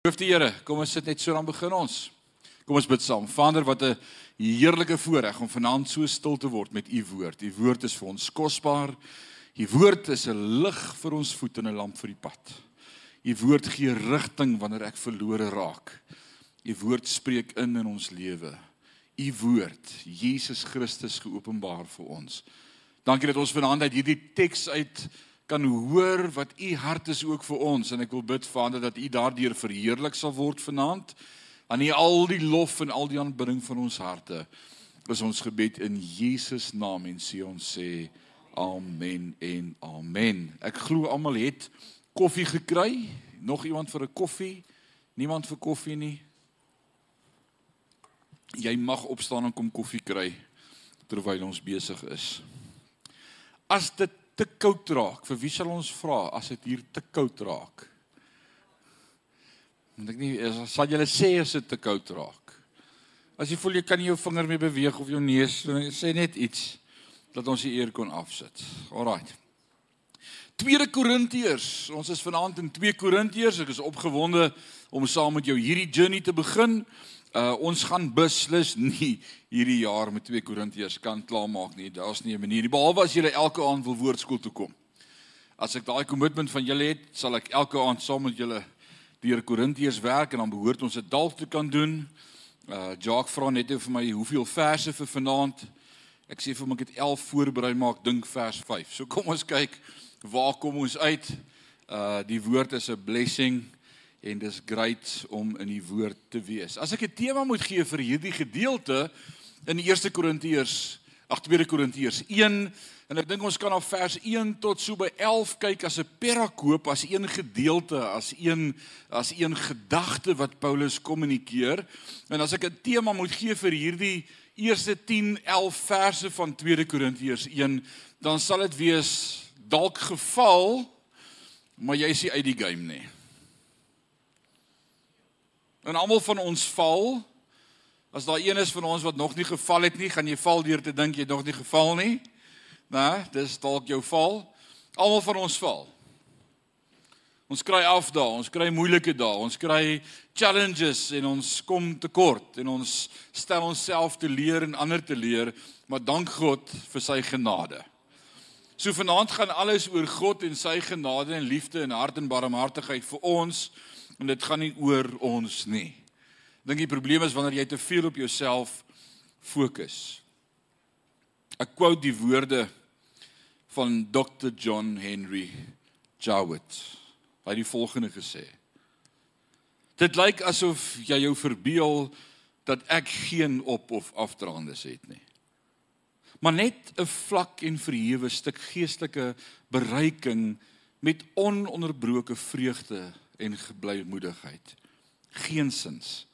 Loof die Here. Kom ons sit net so dan begin ons. Kom ons bid saam. Vader, wat 'n heerlike voorreg om vanaand so stil te word met u woord. U woord is vir ons kosbaar. U woord is 'n lig vir ons voet en 'n lamp vir die pad. U woord gee rigting wanneer ek verlore raak. U woord spreek in in ons lewe. U woord, Jesus Christus geopenbaar vir ons. Dankie dat ons vanaand uit hierdie teks uit kan hoor wat u hart is ook vir ons. En ek wil bid Vader dat u daardeur verheerlik sal word vanaand. Aan u al die lof en al die aanbidding van ons harte is ons gebed in Jesus naam en sê ons sê amen en amen. Ek glo almal het koffie gekry. Nog iemand vir 'n koffie? Niemand vir koffie nie? Jy mag opstaan en kom koffie kry terwyl ons besig is. As dit te koud raak, vir wie sal ons vra as dit hier te koud raak? Want ek nie sal julle sê as dit te koud raak. As jy voel jy kan nie jou vinger meer beweeg of jou neus, sê net iets dat ons die eer kon afsit. Alraai. Tweede Korintiërs. Ons is vanaand in 2 Korintiërs. Ek is opgewonde om saam met jou hierdie journey te begin. Uh ons gaan beslis nie hierdie jaar met 2 Korintiërs kan klaarmaak nie. Daar's nie 'n manier nie behalwe as julle elke aand wil woordskool toe kom. As ek daai kommitment van julle het, sal ek elke aand saam met julle deur Korintiërs werk en dan behoort ons dit dalk te kan doen. Uh Jacques vra net vir my hoeveel verse vir vanaand. Ek sê vir hom ek het 11 voorberei maak dink vers 5. So kom ons kyk waar kom ons uit. Uh die woord is 'n blessing en dis great om in die woord te wees. As ek 'n tema moet gee vir hierdie gedeelte in die 1 Korintiërs, ag 2 Korintiërs 1 en ek dink ons kan op vers 1 tot so by 11 kyk as 'n perakoop, as een gedeelte, as een as een gedagte wat Paulus kommunikeer. En as ek 'n tema moet gee vir hierdie eerste 10, 11 verse van 2 Korintiërs 1, dan sal dit wees dalk geval, maar jy is nie uit die game nie. En almal van ons val. As daar een is van ons wat nog nie geval het nie, gaan jy val deur te dink jy het nog nie geval nie. Nee, dis dalk jou val. Almal van ons val. Ons kry afdae, ons kry moeilike dae, ons kry challenges en ons kom tekort en ons stel onsself te leer en ander te leer, maar dank God vir sy genade. So vanaand gaan alles oor God en sy genade en liefde en hart en barmhartigheid vir ons en dit gaan nie oor ons nie. Ek dink die probleem is wanneer jy te veel op jouself fokus. Ek quote die woorde van Dr John Henry Jowett. Hy het die volgende gesê: Dit lyk asof jy jou verbeel dat ek geen op of afdraandes het nie. Maar net 'n vlak en verhewe stuk geestelike bereiking met ononderbroke vreugde en geblymoedigheid. Geensins.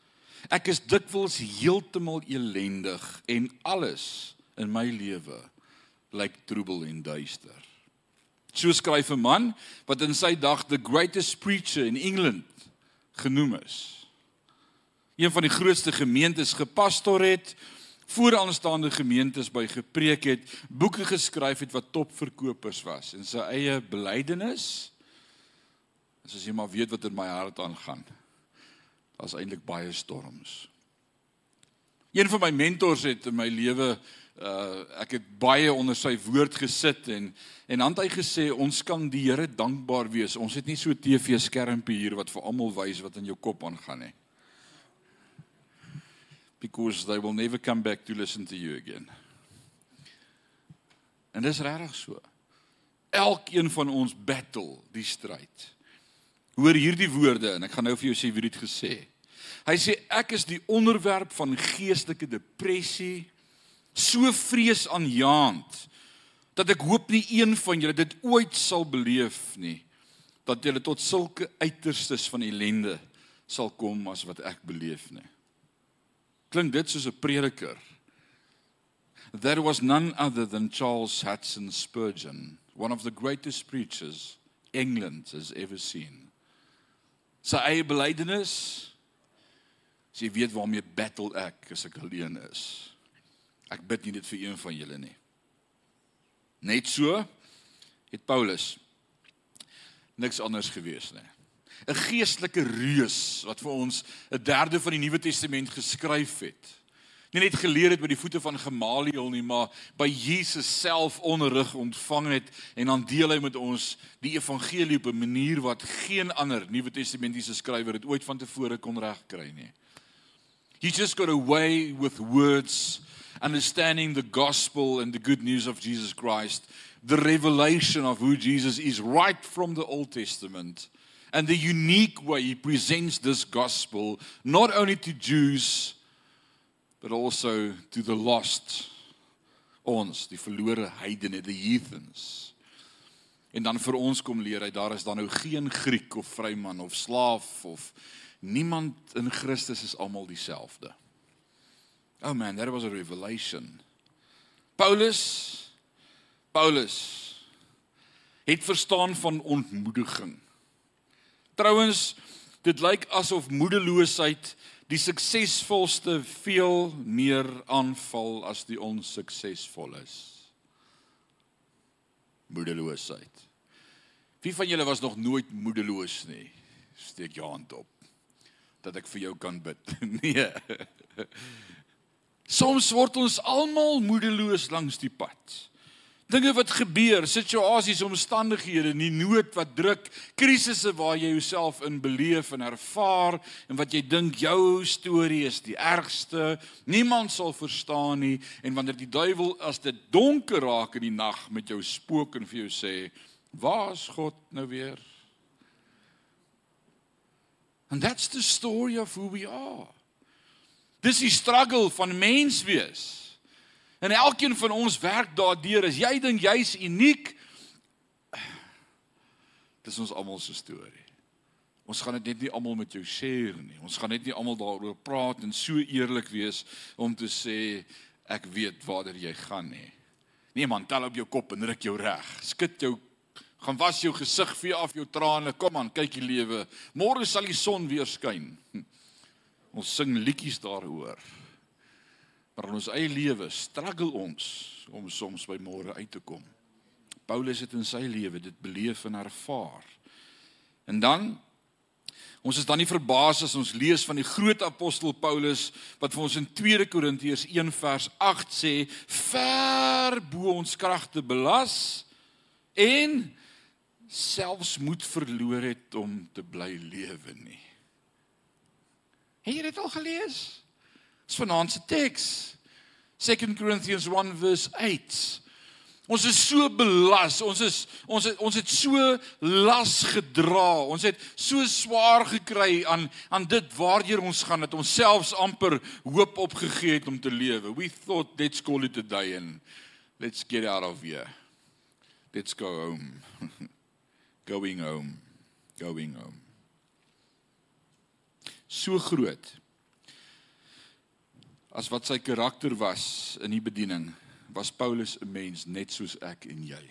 Ek is dikwels heeltemal elendig en alles in my lewe lyk troebel en duister. So skryf 'n man wat in sy dag the greatest preacher in England genoem is. Een van die grootste gemeentes gepastor het, vooraanstaande gemeentes by gepreek het, boeke geskryf het wat topverkopers was en sy eie belydenis En as jy maar weet wat in my hart aangaan. Daar's eintlik baie storms. Een van my mentors het in my lewe uh ek het baie onder sy woord gesit en en dan het hy gesê ons kan die Here dankbaar wees. Ons het nie so 'n TV skermpie hier wat vir almal wys wat in jou kop aangaan nie. Because they will never come back to listen to you again. En dis regtig so. Elkeen van ons battle die stryd. Hoor hierdie woorde en ek gaan nou vir jou sê wie dit gesê. Hy sê ek is die onderwerp van geestelike depressie, so vreesaanjaend dat ek hoop nie een van julle dit ooit sal beleef nie dat julle tot sulke uiterstes van ellende sal kom as wat ek beleef nie. Klink dit soos 'n prediker? There was none other than Charles Hudson Spurgeon, one of the greatest preachers England has ever seen sy eie belydenis. As jy weet waarmee battle ek as ek alleen is. Ek bid nie dit vir een van julle nie. Net so het Paulus niks anders gewees nie. 'n geestelike reus wat vir ons 'n derde van die Nuwe Testament geskryf het. Nie net geleer het by die voete van Gamaliel nie, maar by Jesus self onderrig ontvang het en dan deel hy met ons die evangelie op 'n manier wat geen ander Nuwe Testamentiese skrywer dit ooit van tevore kon regkry nie. He just got away with words understanding the gospel and the good news of Jesus Christ, the revelation of who Jesus is right from the Old Testament, and the unique way he presents this gospel not only to Jews but also to the lost ons die verlore heidene die heathens en dan vir ons kom leer hy daar is dan nou geen Griek of vryman of slaaf of niemand in Christus is almal dieselfde Oh man, that was a revelation. Paulus Paulus het verstaan van ontmoediging. Trouwens, dit lyk asof moedeloosheid die suksesvolste veel meer aanval as die onsuksesvolles. Moedeloosheid. Wie van julle was nog nooit moedeloos nie? Steek jou hand op dat ek vir jou kan bid. Nee. Soms word ons almal moedeloos langs die pad. Dinge wat gebeur, situasies, omstandighede, nie nood wat druk, krisisse waar jy jouself in beleef en ervaar en wat jy dink jou storie is die ergste, niemand sal verstaan nie en wanneer die duiwel as dit donker raak in die nag met jou spook en vir jou sê, "Waar is God nou weer?" And that's the story of who we are. Dis die struggle van mens wees. En elkeen van ons werk daardeur. As jy dink jy's uniek, dis ons almal se storie. Ons gaan dit net nie almal met jou share nie. Ons gaan net nie almal daaroor praat en so eerlik wees om te sê ek weet waarder jy gaan nie. Nee man, tel op jou kop en ruk jou reg. Skud jou gaan was jou gesig vee af jou trane. Kom aan, kyk die lewe. Môre sal die son weer skyn. Ons sing liedjies daaroor. Maar in ons eie lewe struggle ons om soms by môre uit te kom. Paulus het in sy lewe dit beleef en ervaar. En dan ons is dan nie verbaas as ons lees van die groot apostel Paulus wat vir ons in 2 Korintiërs 1 vers 8 sê ver bo ons kragte belas en selfs moed verloor het om te bly lewe nie. Het jy dit al gelees? Dis vanaand se teks. 2 Corinthians 1 verse 8. Ons is so belas. Ons is ons het ons het so las gedra. Ons het so swaar gekry aan aan dit waardeur ons gaan dat ons selfs amper hoop opgegee het om te lewe. We thought let's call it a day and let's get out of here. Let's go home. going home. Going home so groot as wat sy karakter was in die bediening was Paulus 'n mens net soos ek en jy.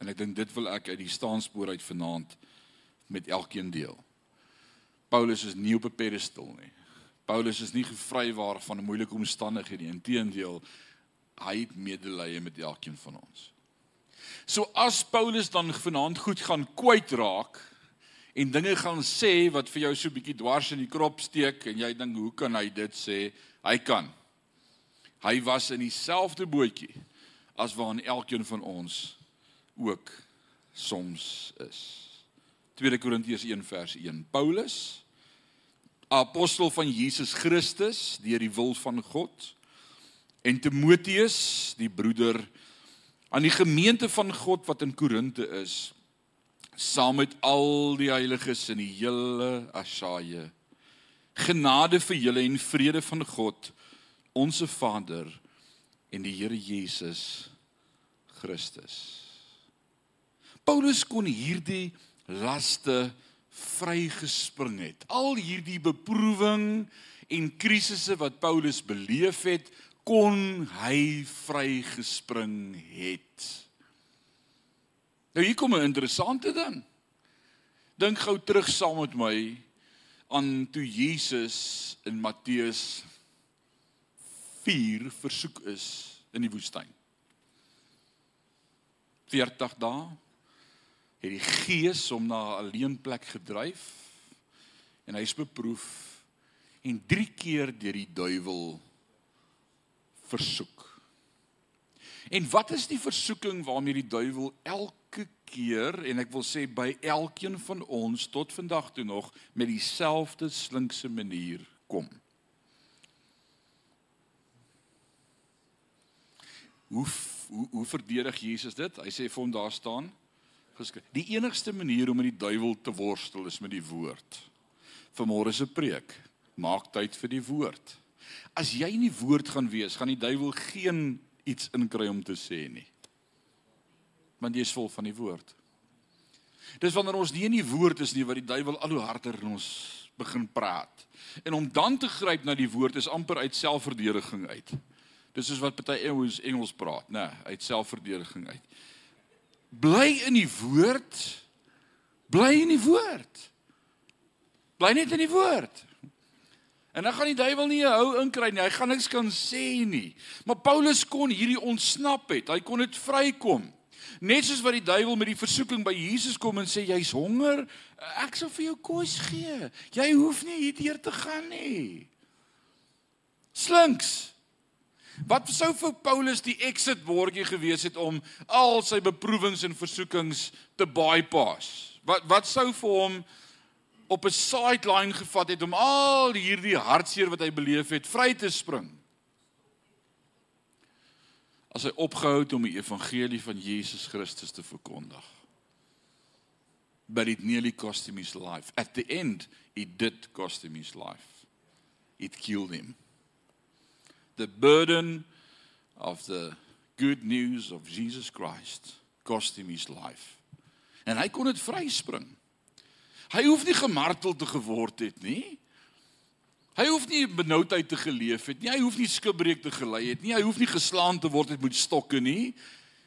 En ek dink dit wil ek uit die staanspoor uit vanaand met elkeen deel. Paulus is nie op 'n pedestal nie. Paulus is nie gevrywaar van 'n moeilike omstandighede nie. Inteendeel hy het medelee met elkeen van ons. So as Paulus dan vanaand goed gaan kwytraak en dinge gaan sê wat vir jou so bietjie dwars in die krop steek en jy dink hoe kan hy dit sê? Hy kan. Hy was in dieselfde bootjie as waarin elkeen van ons ook soms is. 2 Korintiërs 1 vers 1. Paulus, apostel van Jesus Christus deur die wil van God, en Timoteus, die broeder aan die gemeente van God wat in Korinte is saam met al die heiliges in die hele Asaie. Genade vir julle en vrede van God, onsse Vader en die Here Jesus Christus. Paulus kon hierdie laste vrygespring het. Al hierdie beproewing en krisisse wat Paulus beleef het, kon hy vrygespring het. Nou hier kom 'n interessante ding. Dink gou terug saam met my aan toe Jesus in Matteus 4 versoek is in die woestyn. 40 dae het die Gees hom na 'n alleen plek gedryf en hy's beproef en 3 keer deur die duiwel versoek. En wat is die versoeking waarmee die duiwel elke keer en ek wil sê by elkeen van ons tot vandag toe nog met dieselfde slinkse manier kom? Hoe hoe hoe verdedig Jesus dit? Hy sê vir hom daar staan geskryf. Die enigste manier om met die duiwel te worstel is met die woord. Vanmôre se preek, maak tyd vir die woord. As jy nie woord gaan wees, gaan die duiwel geen iets inkry om te sê nie. Want jy is vol van die woord. Dis wanneer ons nie in die woord is nie wat die duiwel al hoe harder in ons begin praat. En om dan te gryp na die woord is amper uit selfverdediging uit. Dis soos wat party ouens Engels praat, nê, nee, uit selfverdediging uit. Bly in die woord. Bly in die woord. Bly net in die woord. En dan gaan die duiwel nie hou inkry nie. Hy gaan niks kan sê nie. Maar Paulus kon hierdie ontsnap het. Hy kon dit vrykom. Net soos wat die duiwel met die versoeking by Jesus kom en sê jy's honger, ek sal vir jou kos gee. Jy hoef nie hierdeur te gaan nie. Slinks. Wat sou vir Paulus die exit bordjie gewees het om al sy beproewings en versoekings te bypass? Wat wat sou vir hom op 'n sideline gevat het om al hierdie hartseer wat hy beleef het vry te spring. As hy opgehou het om die evangelie van Jesus Christus te verkondig. But it nearly cost him his life. At the end, it did cost him his life. It killed him. The burden of the good news of Jesus Christ cost him his life. En hy kon dit vryspring. Hy hoef nie gemartel te geword het nie. Hy hoef nie benoudheid te geleef het nie. Hy hoef nie skibreek te gelei het nie. Hy hoef nie geslaan te word het met stokke nie.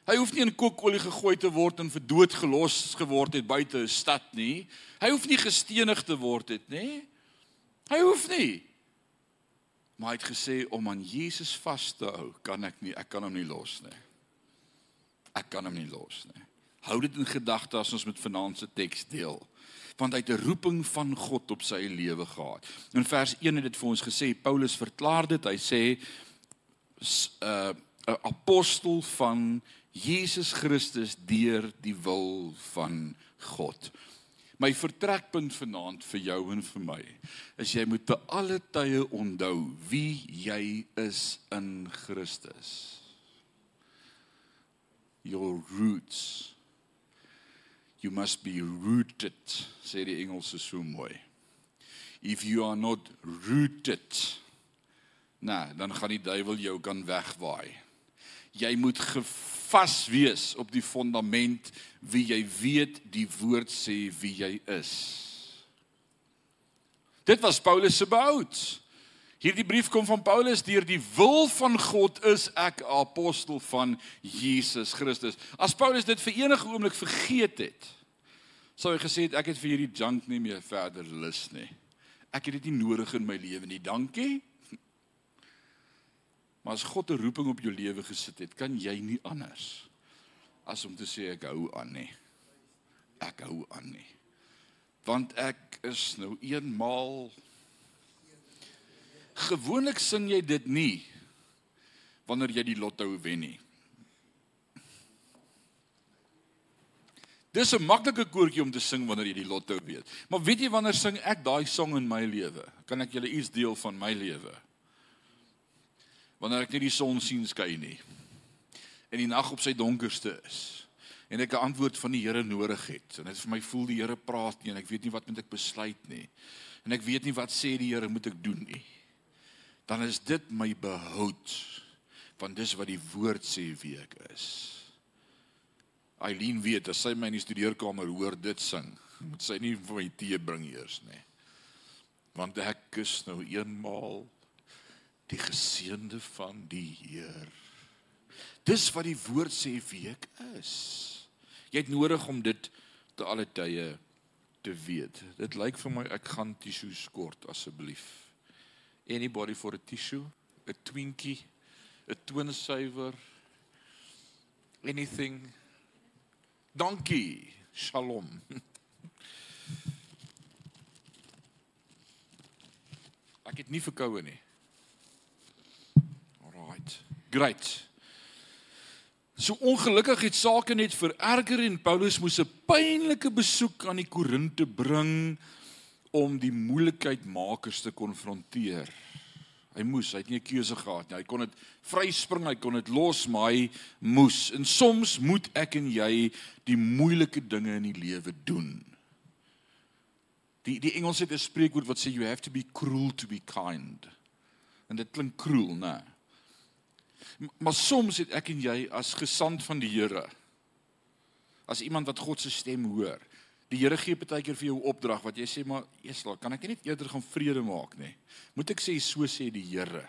Hy hoef nie in kokolie gegooi te word en vir dood gelos geword het buite 'n stad nie. Hy hoef nie gestenig te word het nie. Hy hoef nie. Maar hy het gesê om aan Jesus vas te hou, kan ek nie, ek kan hom nie los nie. Ek kan hom nie los nie. Hou dit in gedagte as ons met vanaand se teks deel want hy het 'n roeping van God op sy lewe gehad. In vers 1 het dit vir ons gesê Paulus verklaar dit. Hy sê 'n uh, 'n apostel van Jesus Christus deur die wil van God. My vertrekpunt vanaand vir jou en vir my is jy moet te alle tye onthou wie jy is in Christus. Your roots. You must be rooted sê die Engelse so mooi. If you are not rooted nou dan gaan die duiwel jou kan wegwaai jy moet gevas wees op die fondament wie jy weet die woord sê wie jy is dit was Paulus se behoud Hierdie brief kom van Paulus deur die wil van God is ek apostel van Jesus Christus. As Paulus dit vir enige oomblik vergeet het, sou hy gesê het ek het vir hierdie junk nie meer verder lus nie. Ek het dit nie nodig in my lewe nie. Dankie. Maar as God 'n roeping op jou lewe gesit het, kan jy nie anders as om te sê ek hou aan nie. Ek hou aan nie. Want ek is nou eenmaal Gewoonlik sing jy dit nie wanneer jy die lotto wen nie. Dis 'n maklike koortjie om te sing wanneer jy die lotto weet. Maar weet jy wanneer sing ek daai song in my lewe? Kan ek julle iets deel van my lewe? Wanneer ek nie die son sien skyn nie. En die nag op sy donkerste is. En ek 'n antwoord van die Here nodig het. En dit vir my voel die Here praat nie en ek weet nie wat moet ek besluit nie. En ek weet nie wat sê die Here moet ek doen nie. Dan is dit my behoud. Want dis wat die woord sê wie ek is. Eileen weet as sy my in die studeerkamer hoor dit sing moet sy nie vir my tee bring eers nê want ek is nou eenmaal die geseënde van die Heer dis wat die woord sê wie ek is jy het nodig om dit te alle tye te weet dit lyk vir my ek gaan tissues kort asseblief Anybody for a tissue? A Twinkie? A toonsuiwer? Anything? Dankie. Shalom. Ek het nie verkoue nie. Alraight. Great. So ongelukkig het sake net vererger en Paulus moes 'n pynlike besoek aan die Korinte bring om die moeilikheidmakers te konfronteer. Hy moes, hy het nie 'n keuse gehad nie. Hy kon dit vryspring, hy kon dit los, maar hy moes. En soms moet ek en jy die moeilike dinge in die lewe doen. Die die Engels het 'n spreekwoord wat sê you have to be cruel to be kind. En dit klink cruel, né? Maar soms het ek en jy as gesand van die Here as iemand wat God se stem hoor. Die Here gee partykeer vir jou 'n opdrag wat jy sê maar eers kan ek net eerder gaan vrede maak nê. Moet ek sê so sê die Here.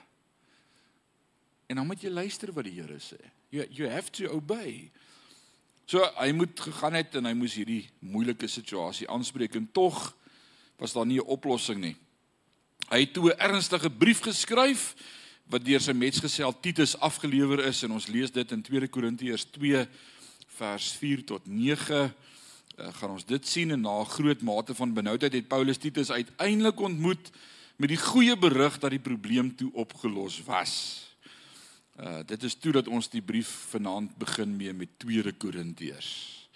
En dan moet jy luister wat die Here sê. You you have to obey. So hy moet gegaan het en hy moes hierdie moeilike situasie aanspreek en tog was daar nie 'n oplossing nie. Hy het toe 'n ernstige brief geskryf wat deur sy metsgesel Titus afgelewer is en ons lees dit in 2 Korintiërs 2 vers 4 tot 9 uh, gaan ons dit sien en na 'n groot mate van benoudheid het Paulus Titus uiteindelik ontmoet met die goeie berig dat die probleem toe opgelos was. Uh dit is toe dat ons die brief vanaand begin mee met 2 Korintiërs.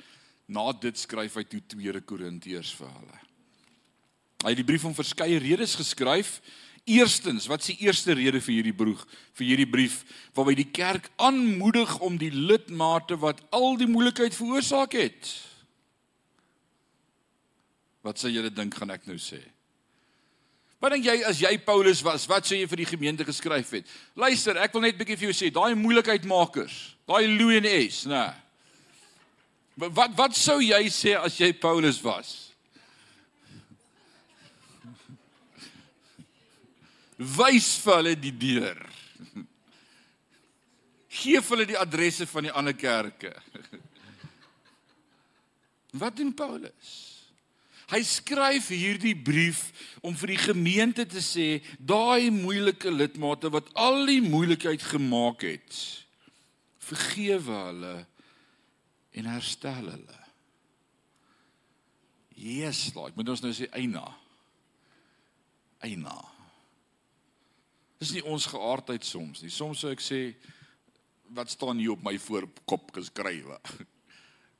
Na dit skryf hy toe 2 Korintiërs vir hulle. Hy het die brief om verskeie redes geskryf. Eerstens, wat is die eerste rede vir hierdie broeg, vir hierdie brief waarby die kerk aanmoedig om die lidmate wat al die moeilikheid veroorsaak het. Wat sê julle dink gaan ek nou sê? Wat dink jy as jy Paulus was, wat sou jy vir die gemeente geskryf het? Luister, ek wil net bietjie vir jou sê, daai moeilikheidmakers, daai Louis en S, nê. Wat wat sou jy sê as jy Paulus was? Wys vir hulle die deur. Geef hulle die adresse van die ander kerke. Wat doen Paulus? Hy skryf hierdie brief om vir die gemeente te sê daai moeilike lidmate wat al die moeilikheid gemaak het, vergewe hulle en herstel hulle. Jesus, like, moet ons nou sê eina. Eina. Dis nie ons geaardheid soms nie. Soms sou ek sê wat staan hier op my voorkop geskrywe.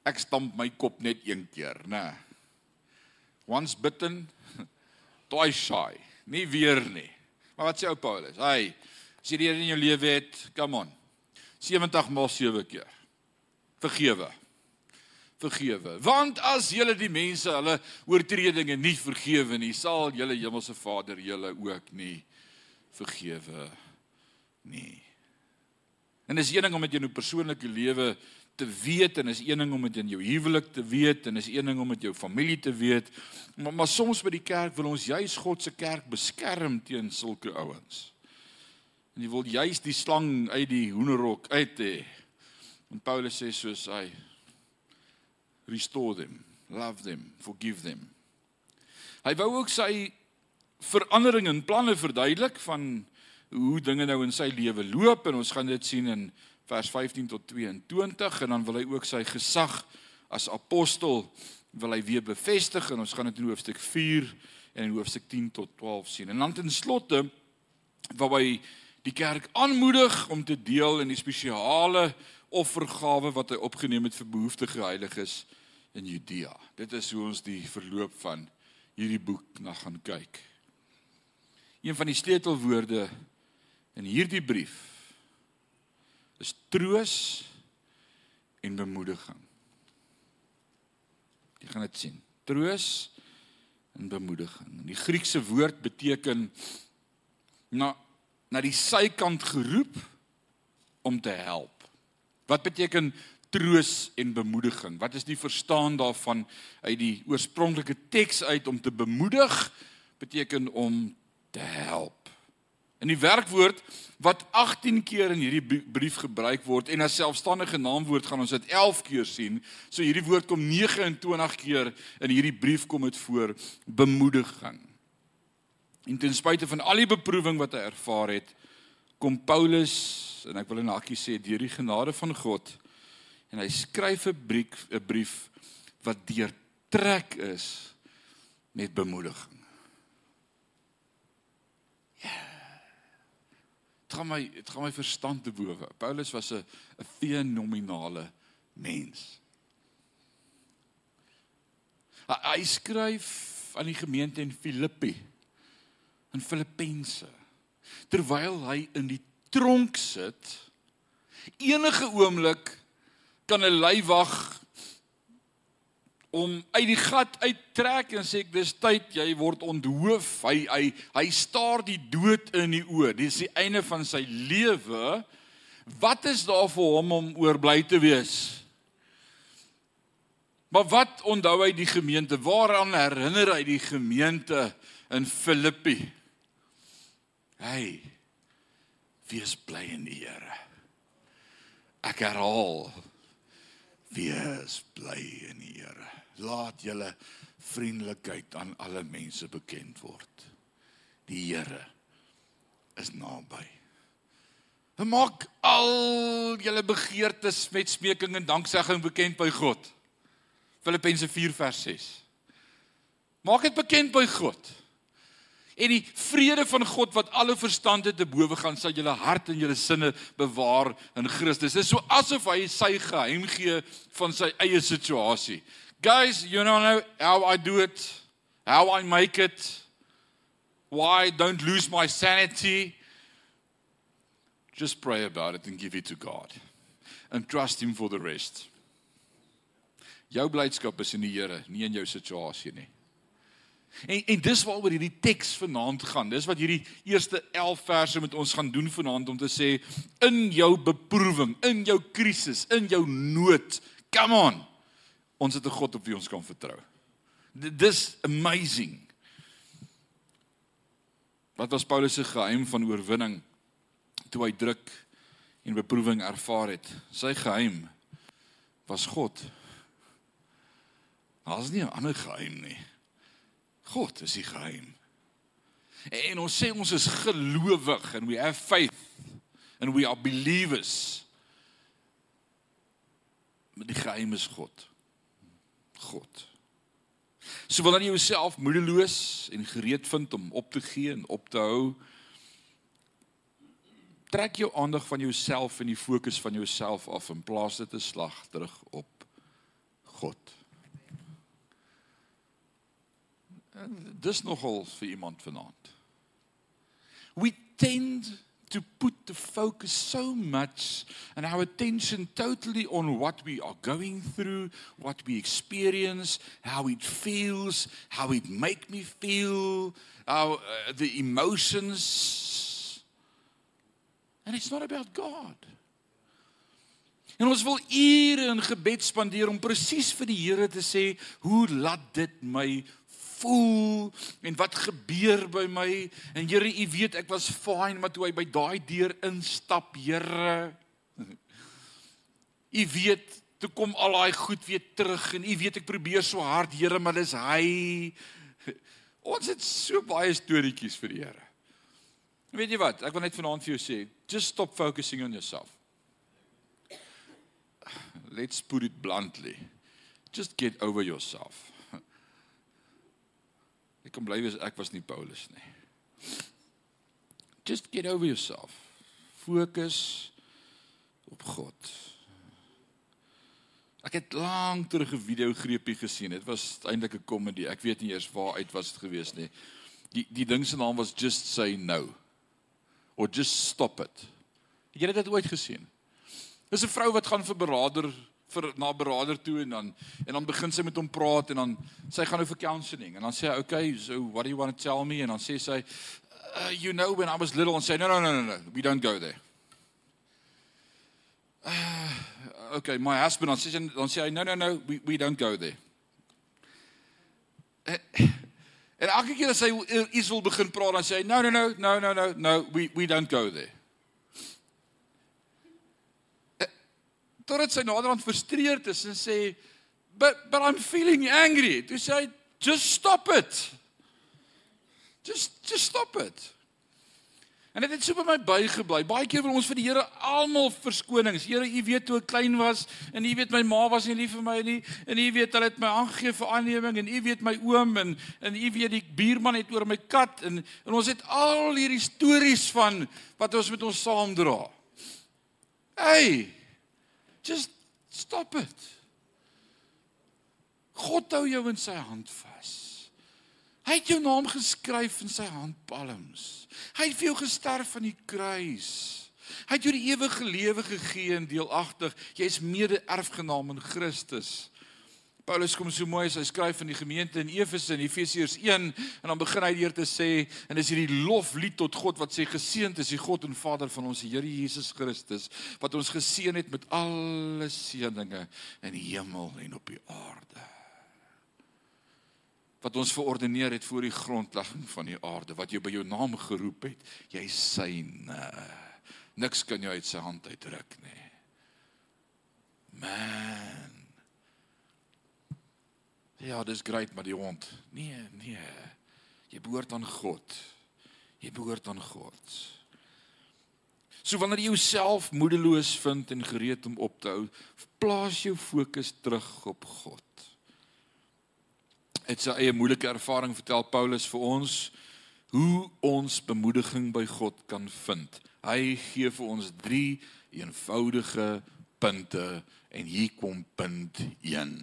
Ek stamp my kop net een keer, né? Once bitten, twice shy. Nie weer nie. Maar wat sê ou Paulus? Hy, as jy die Here in jou lewe het, come on. 70 maal 7 keer. Vergewe. Vergewe. Want as julle die mense hulle oortredinge nie vergewe nie, sal julle hemelse Vader julle ook nie vergewe nie. En is een ding om dit in jou persoonlike lewe te weet en is een ding om dit in jou huwelik te weet en is een ding om dit jou familie te weet. Maar, maar soms by die kerk wil ons juis God se kerk beskerm teen sulke ouens. En jy wil juis die slang uit die hoenderhok uit hê. En Paulus sê soos hy restore them, love them, forgive them. Hy wou ook sy verandering in planne verduidelik van hoe dinge nou in sy lewe loop en ons gaan dit sien in vers 15 tot 22 en dan wil hy ook sy gesag as apostel wil hy weer bevestig en ons gaan dit in hoofstuk 4 en in hoofstuk 10 tot 12 sien. En dan ten slotte waarby die kerk aanmoedig om te deel in die spesiale offergawe wat hy opgeneem het vir behoeftige heiliges in Judea. Dit is hoe ons die verloop van hierdie boek na gaan kyk. Een van die sleutelwoorde in hierdie brief is troos en bemoediging. Jy gaan dit sien. Troos en bemoediging. Die Griekse woord beteken na na die sykant geroep om te help. Wat beteken troos en bemoediging? Wat is die verstaan daarvan uit die oorspronklike teks uit om te bemoedig beteken om te help. In die werkwoord wat 18 keer in hierdie brief gebruik word en as selfstandige naamwoord gaan ons dit 11 keer sien. So hierdie woord kom 29 keer in hierdie brief kom dit voor bemoediging. En ten spyte van al die beproewing wat hy ervaar het, kom Paulus en ek wil in hakkie sê deur die genade van God en hy skryf 'n brief 'n brief wat deurtrek is met bemoediging. Gaan my dit gaan my verstand te bowe. Paulus was 'n 'n fenominale mens. Hy, hy skryf aan die gemeente in Filippi in Filippense terwyl hy in die tronk sit enige oomblik kan 'n leiwag om uit die gat uittrek en sê dis tyd jy word onthoof. Hy hy hy staar die dood in die oë. Dis die einde van sy lewe. Wat is daar vir hom om oorbly te wees? Maar wat onthou hy die gemeente? Waaraan herinner hy die gemeente in Filippi? Hy wees bly in die Here. Ek herhaal wees bly in die Here laat julle vriendelikheid aan alle mense bekend word. Die Here is naby. Maak al julle begeertes met smeking en danksegging bekend by God. Filippense 4 vers 6. Maak dit bekend by God. En die vrede van God wat alle verstande te bowe gaan, sal julle hart en julle sinne bewaar in Christus. Dit is so asof hy sy geheim gee van sy eie situasie. Guys, you don't know how I do it, how I make it, why I don't lose my sanity. Just pray about it and give it to God and trust him for the rest. Jou blydskap is in die Here, nie in jou situasie nie. En en dis waaroor hierdie teks vanaand gaan. Dis wat hierdie eerste 11 verse met ons gaan doen vanaand om te sê in jou beproewing, in jou krisis, in jou nood, come on. Ons het 'n God op wie ons kan vertrou. Dis amazing. Wat was Paulus se geheim van oorwinning toe hy druk en beproewing ervaar het? Sy geheim was God. Daar's nie 'n ander geheim nie. God is die geheim. En ons sê ons is gelowig and we have faith and we are believers. Maar die geheim is God. God. So wanneer jy jouself moedeloos en gereed vind om op te gee en op te hou, trek jou aandag van jouself en die fokus van jouself af en plaas dit 'n slag terug op God. Dis nogal vir iemand vanaand. We tend to put the focus so much and our attention totally on what we are going through, what we experience, how it feels, how it make me feel, our uh, the emotions. And it's not about God. En ons wil ure in gebed spandeer om presies vir die Here te sê, "Hoe laat dit my voel en wat gebeur by my. En Here u weet ek was fine maar toe hy by daai deur instap Here u weet toe kom al daai goed weer terug en u weet ek probeer so hard Here maar dis hy. Ons het so baie storieetjies vir die Here. Weet jy wat? Ek wil net vanaand vir jou sê just stop focusing on yourself. Let's put it bluntly. Just get over yourself Ek kan bly wees ek was nie Paulus nie. Just get over yourself. Fokus op God. Ek het lank terug 'n video greepie gesien. Dit was eintlik 'n komedie. Ek weet nie eers waar uit was dit gewees nie. Die die ding se naam was Just Say No. Or Just Stop It. Het jy dit ooit gesien? Dis 'n vrou wat gaan vir beraader vir na beraader toe en dan en dan begin sy met hom praat en dan sy gaan nou vir counselling en dan sê hy okay so what do you want to tell me? En dan sê sy uh, you know when I was little and say no no no no no we don't go there. Uh, okay my husband dan sê sy dan sê hy no no no we we don't go there. En, en elke keer as hy iets wil begin praat dan sê hy no no no no no no no we we don't go there totdat sy naderhand frustreerd is en sê but but I'm feeling angry. Toe sê hy just stop it. Just just stop it. En dit het so by my bygebly. Baie keer wil ons vir die Here almal verskonings. Here, U weet toe ek klein was en U weet my ma was nie lief vir my nie en U weet hulle het my aangegee vir aanneming en U weet my oom en en U weet die buurman het oor my kat en en ons het al hierdie stories van wat ons met ons saamdra. Hey. Just stop it. God hou jou in sy hand vas. Hy het jou naam geskryf in sy handpalms. Hy het vir jou gesterf aan die kruis. Hy het jou die ewige lewe gegee en deelagtig. Jy's mede-erfgenaam in Christus. Paulus kom so mooi as hy skryf aan die gemeente in Efese in Efesiërs 1 en dan begin hy deur te sê en dis hierdie loflied tot God wat sê geseënd is die God en Vader van ons Here Jesus Christus wat ons geseën het met alle seëninge in die hemel en op die aarde. Wat ons verordeneer het voor die grondlegging van die aarde wat jy by jou naam geroep het jy syne. Niks kan jou uit sy hand uitruk nie. Man ja dis great maar die hond. Nee nee. Jy behoort aan God. Jy behoort aan God. So wanneer jy jouself moedeloos vind en gereed om op te hou plaas jou fokus terug op God. Het sy eie moeilike ervaring vertel Paulus vir ons hoe ons bemoediging by God kan vind. Hy gee vir ons 3 eenvoudige punte en hier kom punt 1.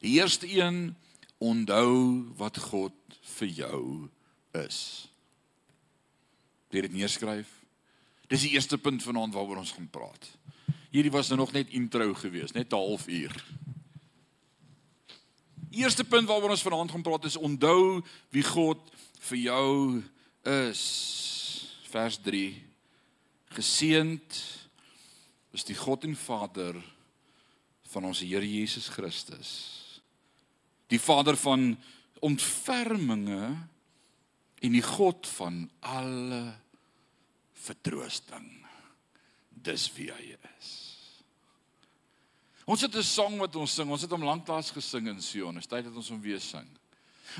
Die eerste een onthou wat God vir jou is. Dit het neerskryf. Dis die eerste punt vanaand waaroor ons gaan praat. Hierdie was nou nog net intro geweest, net 'n halfuur. Eerste punt waaroor ons vanaand gaan praat is onthou wie God vir jou is. Vers 3. Geseend is die God en Vader van ons Here Jesus Christus. Die Vader van ontferminge en die God van alle vertroosting. Dis wie hy is. Ons het 'n sang wat ons sing. Ons het hom lanklaas gesing in Sion. Is tyd dat ons hom weer sing.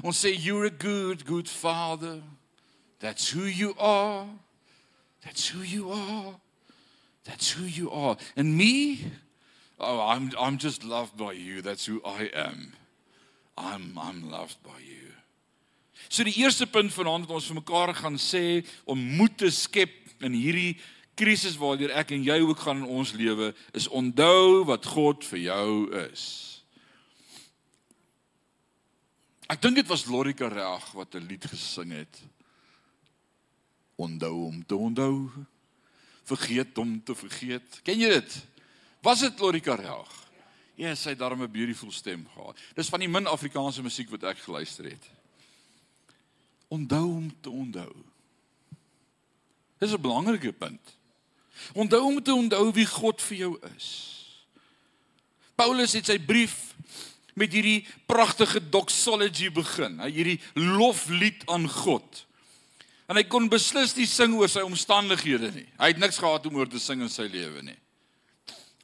Ons sê you're a good good father. That's who you are. That's who you are. That's who you are. And me? Oh, I'm I'm just loved by you. That's who I am. I'm I'm loved by you. So die eerste punt vanaand wat ons vir mekaar gaan sê om moed te skep in hierdie krisis waardeur ek en jy ook gaan in ons lewe is onthou wat God vir jou is. Ek dink dit was Lorika Reg wat 'n lied gesing het. Onthou om te onthou. Vergeet om te vergeet. Ken jy dit? Was dit Lorika Reg? Ja, sy het daarmee 'n beautiful stem gehad. Dis van die min Afrikaanse musiek wat ek geluister het. Onthou om te onthou. Dis 'n belangrike punt. Onthou om te onthou wie God vir jou is. Paulus het sy brief met hierdie pragtige doxology begin. Hierdie loflied aan God. En hy kon beslis nie sing oor sy omstandighede nie. Hy het niks gehad om oor te sing in sy lewe nie.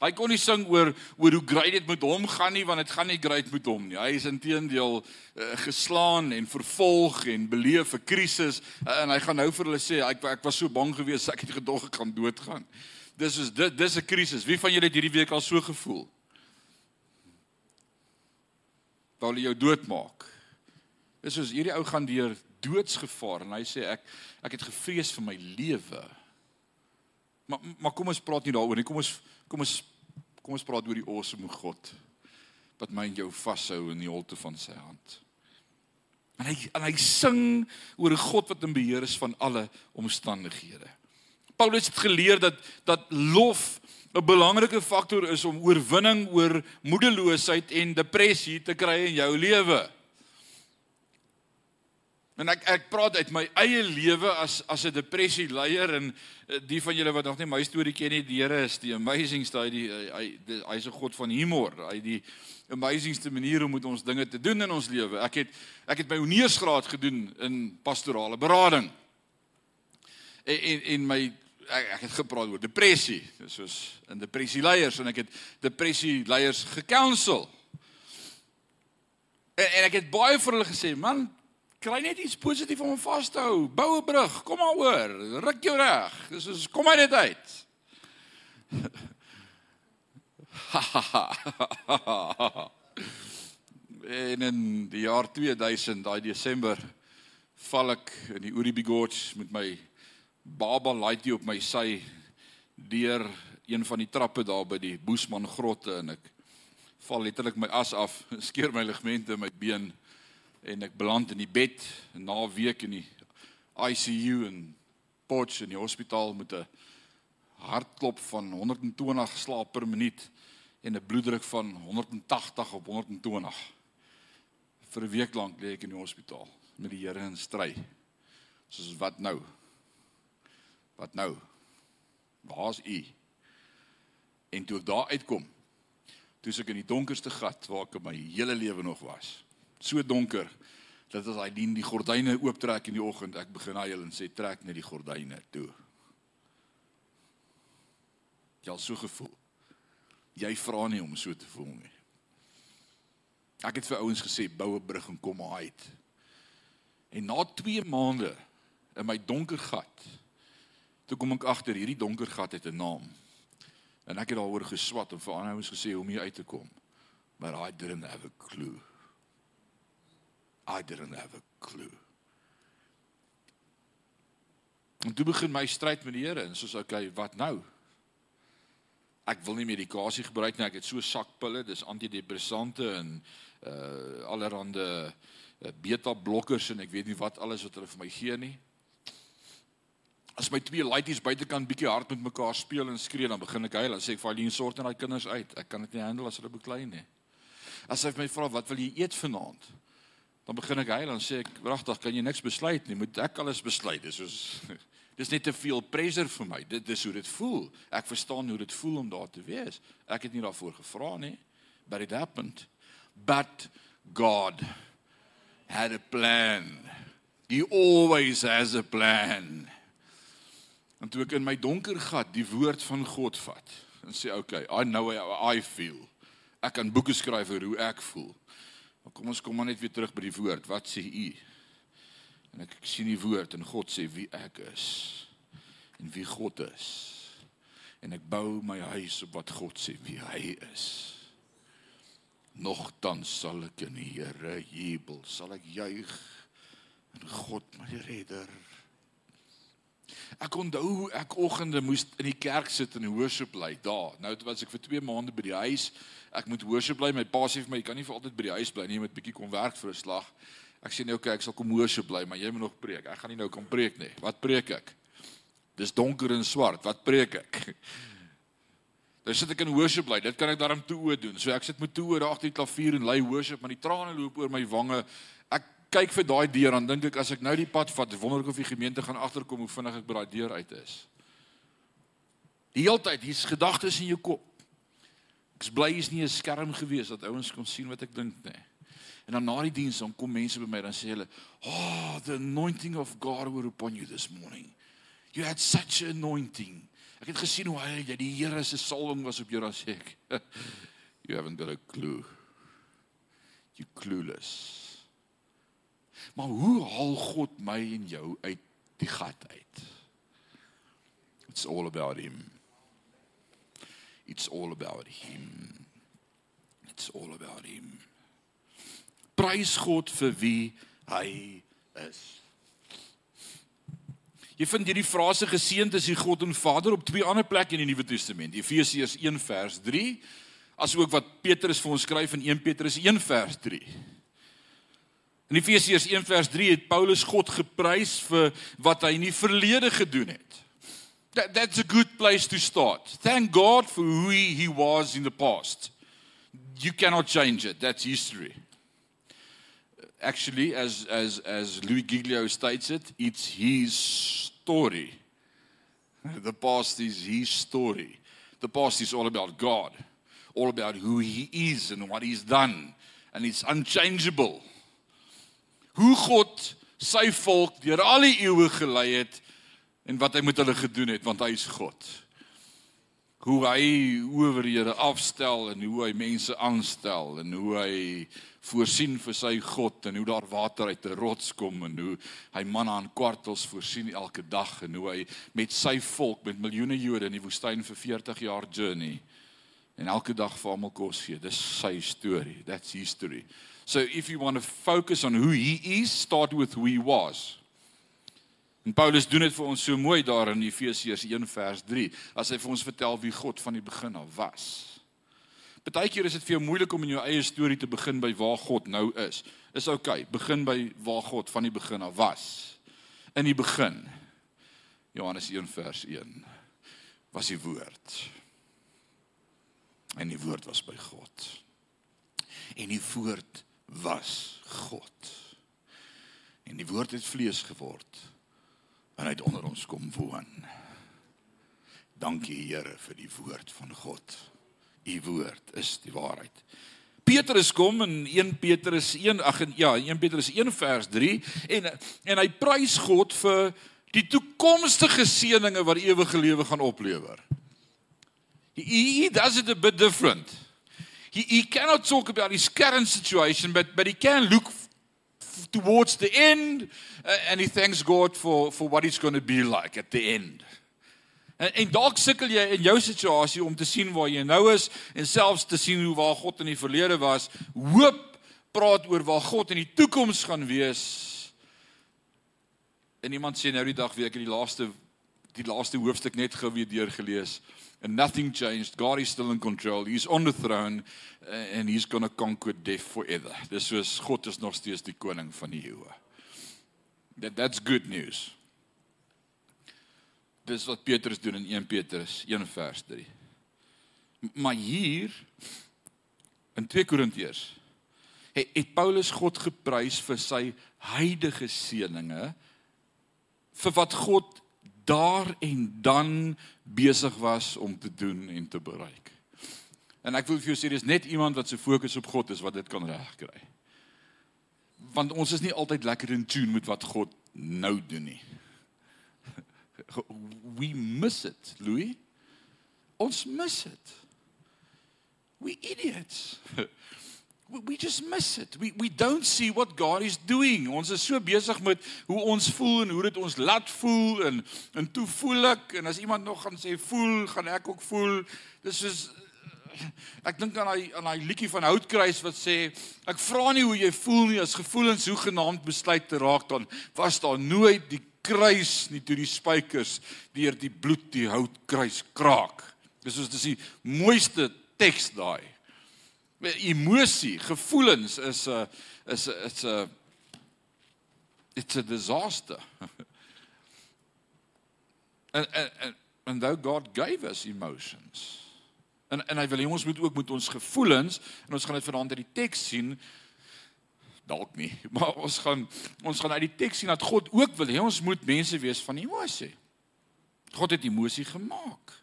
Hy kon nie sing oor oor hoe great dit met hom gaan nie want dit gaan nie great met hom nie. Hy is intedeel uh, geslaan en vervolg en beleef 'n krisis uh, en hy gaan nou vir hulle sê ek ek was so bang geweest ek het gedog ek gaan doodgaan. Dis is dit dis 'n krisis. Wie van julle het hierdie week al so gevoel? Wou hulle jou doodmaak? Dis soos hierdie ou gaan deur doodsgevaar en hy sê ek ek het gevrees vir my lewe. Maar maar kom ons praat nie daaroor nie. Kom ons kom ons kom ons praat oor die awesome God wat my en jou vashou in die holte van sy hand. En hy en hy sing oor 'n God wat in beheer is van alle omstandighede. Paulus het geleer dat dat lof 'n belangrike faktor is om oorwinning oor moedeloosheid en depressie te kry in jou lewe. En ek ek praat uit my eie lewe as as 'n depressie leier en eh, die van julle wat nog nie my storie ken nie, die Here is die amazingste hy die hy hy's 'n God van humor. Hy die amazingste manier hoe moet ons dinge te doen in ons lewe. Ek het ek het my honeursgraad gedoen in pastorale berading. En en, en my ek, ek het gepraat oor depressie, soos in depressie leiers en ek het depressie leiers gekounsel. En, en ek het baie vir hulle gesê, man, Kry net iets positief om vas te hou. Bou 'n brug. Kom maar oor. Ruk jou reg. Dis is kom uit dit uit. en in die jaar 2000, daai Desember, val ek in die Uribe Gorge met my baba laaitie op my sy deur een van die trappe daar by die Boesman grotte en ek val letterlik my as af, skeer my ligamente in my been en ek beland in die bed na 'n week in die ICU en Potch in die hospitaal met 'n hartklop van 120 slaap per minuut en 'n bloeddruk van 180 op 120. Vir 'n week lank lê ek in die hospitaal met die Here in stry. Soos wat nou? Wat nou? Waar's u? En toe ek daar uitkom, toe ek in die donkerste gat waar ek in my hele lewe nog was. So donker dat as hy dien die gordyne ooptrek in die oggend, ek begin huil en sê trek net die gordyne toe. Jy al so gevoel. Jy vra nie om so te voel nie. Ek het vir ouens gesê bou 'n brug en kom uit. En na 2 maande in my donker gat, toe kom ek agter hierdie donker gat het 'n naam. En ek het daaroor geswat en vir ander ouens gesê hoe om hier uit te kom. But I didn't have a clue. I didn't have a clue. En toe begin my stryd met die Here en soos okay, wat nou? ek wil nie medikasie gebruik nie. Ek het so sakpille, dis antidepressante en uh allerhande uh, beta blokkers en ek weet nie wat alles wat hulle vir my gee nie. As my twee laities buitekant bietjie hard met mekaar speel en skree, dan begin ek huil. Dan sê ek vir Eileen, sorg net daai kinders uit. Ek kan dit nie handle as hulle beklei nie. As hy my vra, "Wat wil jy eet vanaand?" Dan begin ek huil en sê ek, "Wragtig, kan jy niks besluit nie. Moet ek alles besluit?" Dis soos Dis net te veel pressure vir my. Dit dis hoe dit voel. Ek verstaan hoe dit voel om daar te wees. Ek het nie daarvoor gevra nie. But it happened. But God had a plan. He always has a plan. En toe ek in my donker gat die woord van God vat en sê okay, I know how I feel. Ek kan boeke skryf oor hoe ek voel. Maar kom ons kom maar net weer terug by die woord. Wat sê u? En ek, ek sien die woord en God sê wie ek is en wie God is. En ek bou my huis op wat God sê wie hy is. Nogtans sal ek in die Here jubel, sal ek juig in God my redder. Ek onthou ek oggende moes in die kerk sit en worship lei daar. Nou het was ek vir 2 maande by die huis. Ek moet worship lei. My pa sê vir my jy kan nie vir altyd by die huis bly nie, jy moet bietjie kom werk vir 'n slag. Ek sê nee, okay, ek sal kom worship bly, maar jy moet nog preek. Ek gaan nie nou kom preek nie. Wat preek ek? Dis donker en swart. Wat preek ek? Dan sit ek in worship bly. Dit kan ek daarom toe oë doen. So ek sit met toe oë agter die klavier en lei worship, maar die trane loop oor my wange. Ek kyk vir daai deur dan dink ek as ek nou die pad vat, wonder ek of die gemeente gaan agterkom hoe vinnig ek by daai deur uit is. Die hele tyd hier's gedagtes in jou kop. Ek's bly hier's nie 'n skerm gewees dat ouens kon sien wat ek dink nie. En dan na die diens dan kom mense by my dan sê hulle, "Oh, the anointing of God were upon you this morning. You had such an anointing." Ek het gesien hoe hy jy die Here se salwing was op jou dan sê ek, "You haven't got a clue. You clueless." Maar hoe haal God my en jou uit die gat uit? It's all about him. It's all about him. It's all about him prys God vir wie hy is. Jy vind hierdie frase geseënd is die God en Vader op twee ander plekke in die Nuwe Testament. Efesiërs 1 vers 3 asook wat Petrus vir ons skryf in 1 Petrus 1 vers 3. In Efesiërs 1 vers 3 het Paulus God geprys vir wat hy in die verlede gedoen het. That, that's a good place to start. Thank God for who he, he was in the past. You cannot change it. That's history actually, as, as, as Louis Giglio states it, it's his story. The past is his story. The past is all about God, all about who he is and what he's done. And it's unchangeable. Hoe God sy volk deur al die eeue gelei het en wat hy met hulle gedoen het want hy is God. hoe hy owerhede afstel en hoe hy mense aanstel en hoe hy voorsien vir sy God en hoe daar water uit 'n rots kom en hoe hy manne aan kwartels voorsien elke dag en hoe hy met sy volk met miljoene Jode in die woestyn vir 40 jaar journey en elke dag vir almal kos gee. Dis sy storie. That's history. So if you want to focus on who he is, start with who he was. En Paulus doen dit vir ons so mooi daar in Efesiërs 1 vers 3 as hy vir ons vertel wie God van die begin af was. Partykeer is dit vir jou moeilik om in jou eie storie te begin by waar God nou is. Is oukei, okay, begin by waar God van die begin af was. In die begin. Johannes 1 vers 1 was die woord. En die woord was by God. En die woord was God. En die woord het vlees geword en het onder ons kom woon. Dankie Here vir die woord van God. U woord is die waarheid. Petrus kom in 1 Petrus 1 ag ja, 1 Petrus 1 vers 3 en en hy prys God vir die toekomstige seëninge wat ewige lewe gaan oplewer. He, he does it a bit different. He, he cannot talk about his current situation but but he can look towards the end uh, and he thanks God for for what it's going to be like at the end. En, en dalk sukkel jy in jou situasie om te sien waar jy nou is en selfs te sien hoe waar God in die verlede was. Hoop praat oor waar God in die toekoms gaan wees. En iemand sê nou die dag weer ek het die laaste die laaste hoofstuk net gou weer deurgelees and nothing changed. God is still in control. He's on the throne uh, and he's going to conquer death forever. Dis soos God is nog steeds die koning van die eeue. That that's good news. Dis wat Petrus doen in 1 Petrus 1 vers 3. Maar hier in 2 Korintiërs het, het Paulus God geprys vir sy heidige seëninge vir wat God daar en dan besig was om te doen en te bereik. En ek wil vir jou sê dis net iemand wat se fokus op God is wat dit kan regkry. Want ons is nie altyd lekker in tune met wat God nou doen nie. We miss it, Louis. Ons miss it. We idiots. we just miss it. We we don't see what God is doing. Ons is so besig met hoe ons voel en hoe dit ons laat voel en en toe voel ek en as iemand nog gaan sê voel, gaan ek ook voel. Dis soos ek dink aan daai aan daai liedjie van Houtkruis wat sê ek vra nie hoe jy voel nie as gevoelens hoe genaamd besluit te raak dan was daar nooit die kruis nie toe die spykers deur die bloed die houtkruis kraak. Dis soos dis die mooiste teks daai emosie, gevoelens is 'n is 'n it's a it's a disaster. and and and though God gave us emotions. En en hy wil hê ons moet ook met ons gevoelens en ons gaan dit vanaand uit die teks sien dalk nie, maar ons gaan ons gaan uit die teks sien dat God ook wil hê ons moet mense wees van emosie. God het emosie gemaak.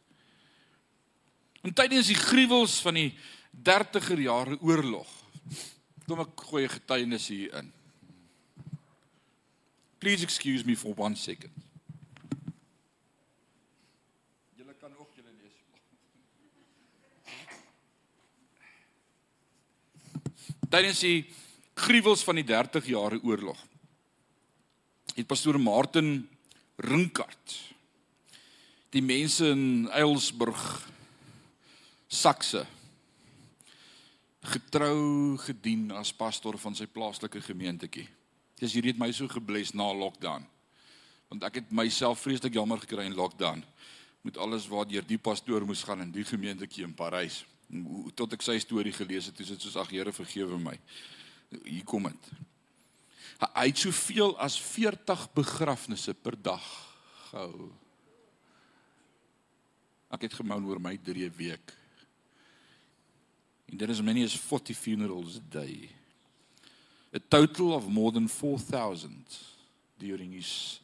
En tydens die gruwels van die 30er jare oorlog. Kom ek gooi 'n getuienis hier in. Please excuse me for one second. Julle kan ook julle lees. Tydens die gruwels van die 30 jare oorlog het pastoor Martin Rinkart die mense in Eilsburg Sakse getrou gedien as pastor van sy plaaslike gemeentetjie. Dis hierdie het my so gebless na lockdown. Want ek het myself vreeslik jammer gekry in lockdown met alles wat deur die pastoor moes gaan in die gemeentetjie in Parys. Tot ek sy storie gelees het, is dit soos ag Here vergewe my. Hier kom dit. Hy het soveel as 40 begrafnisse per dag gehou. Ek het gemou oor my 3 weke And there is many as 40 funerals a day. A total of more than 4,000 during his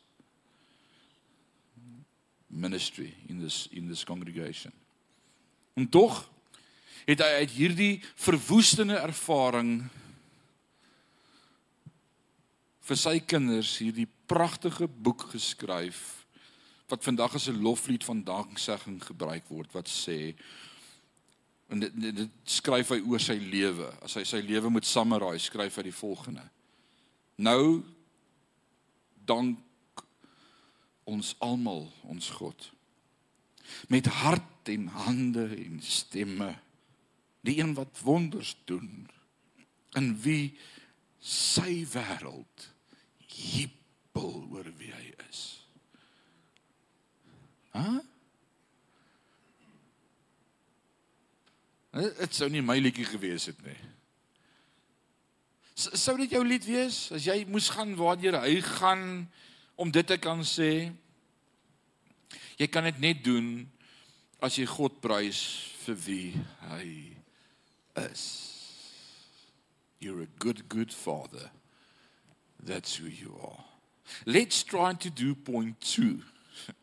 ministry in this in this congregation. En tog het hy uit hierdie verwoestende ervaring vir sy kinders hierdie pragtige boek geskryf wat vandag as 'n loflied van danksegging gebruik word wat sê en dit, dit, dit skryf hy oor sy lewe. As hy sy lewe moet summarize, skryf hy die volgende. Nou dank ons almal ons God met hart en hande en stemme die een wat wonders doen in wie sy wêreld jubel oor wie hy is. Hæ? Huh? Dit sou nie my liedjie gewees het nie. Sou dit jou lied wees as jy moes gaan waar jy hy gaan om dit te kan sê? Jy kan dit net doen as jy God prys vir wie hy is. You're a good good father. That's who you are. Let's try to do point 2.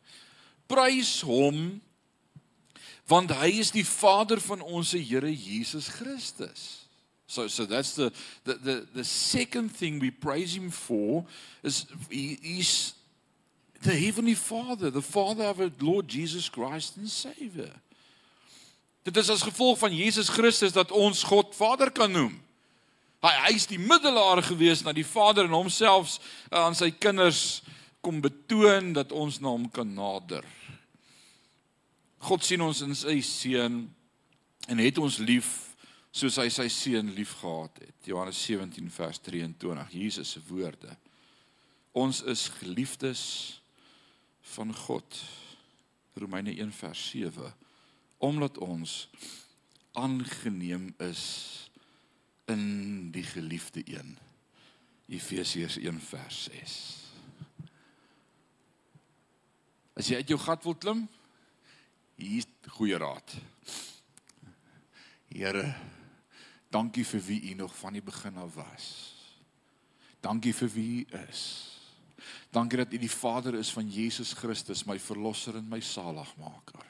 Prys hom want hy is die vader van ons Here Jesus Christus. So so that's the the the the second thing we praise him for is he, he's the heavenly father, the father of our Lord Jesus Christ and Savior. Dit is as gevolg van Jesus Christus dat ons God Vader kan noem. Hy hy is die middelaar gewees na die Vader en homself uh, aan sy kinders kom betoon dat ons na hom kan nader. God sien ons in sy seun en het ons lief soos hy sy seun liefgehad het. Johannes 17 vers 23. Jesus se woorde. Ons is geliefdes van God. Romeine 1 vers 7. Omdat ons aangeneem is in die geliefde een. Efesiërs 1 vers 6. As jy uit jou gat wil klim, hier goeie raad. Here, dankie vir wie U nog van die begin af was. Dankie vir wie U is. Dankie dat U die Vader is van Jesus Christus, my verlosser en my saligmaker.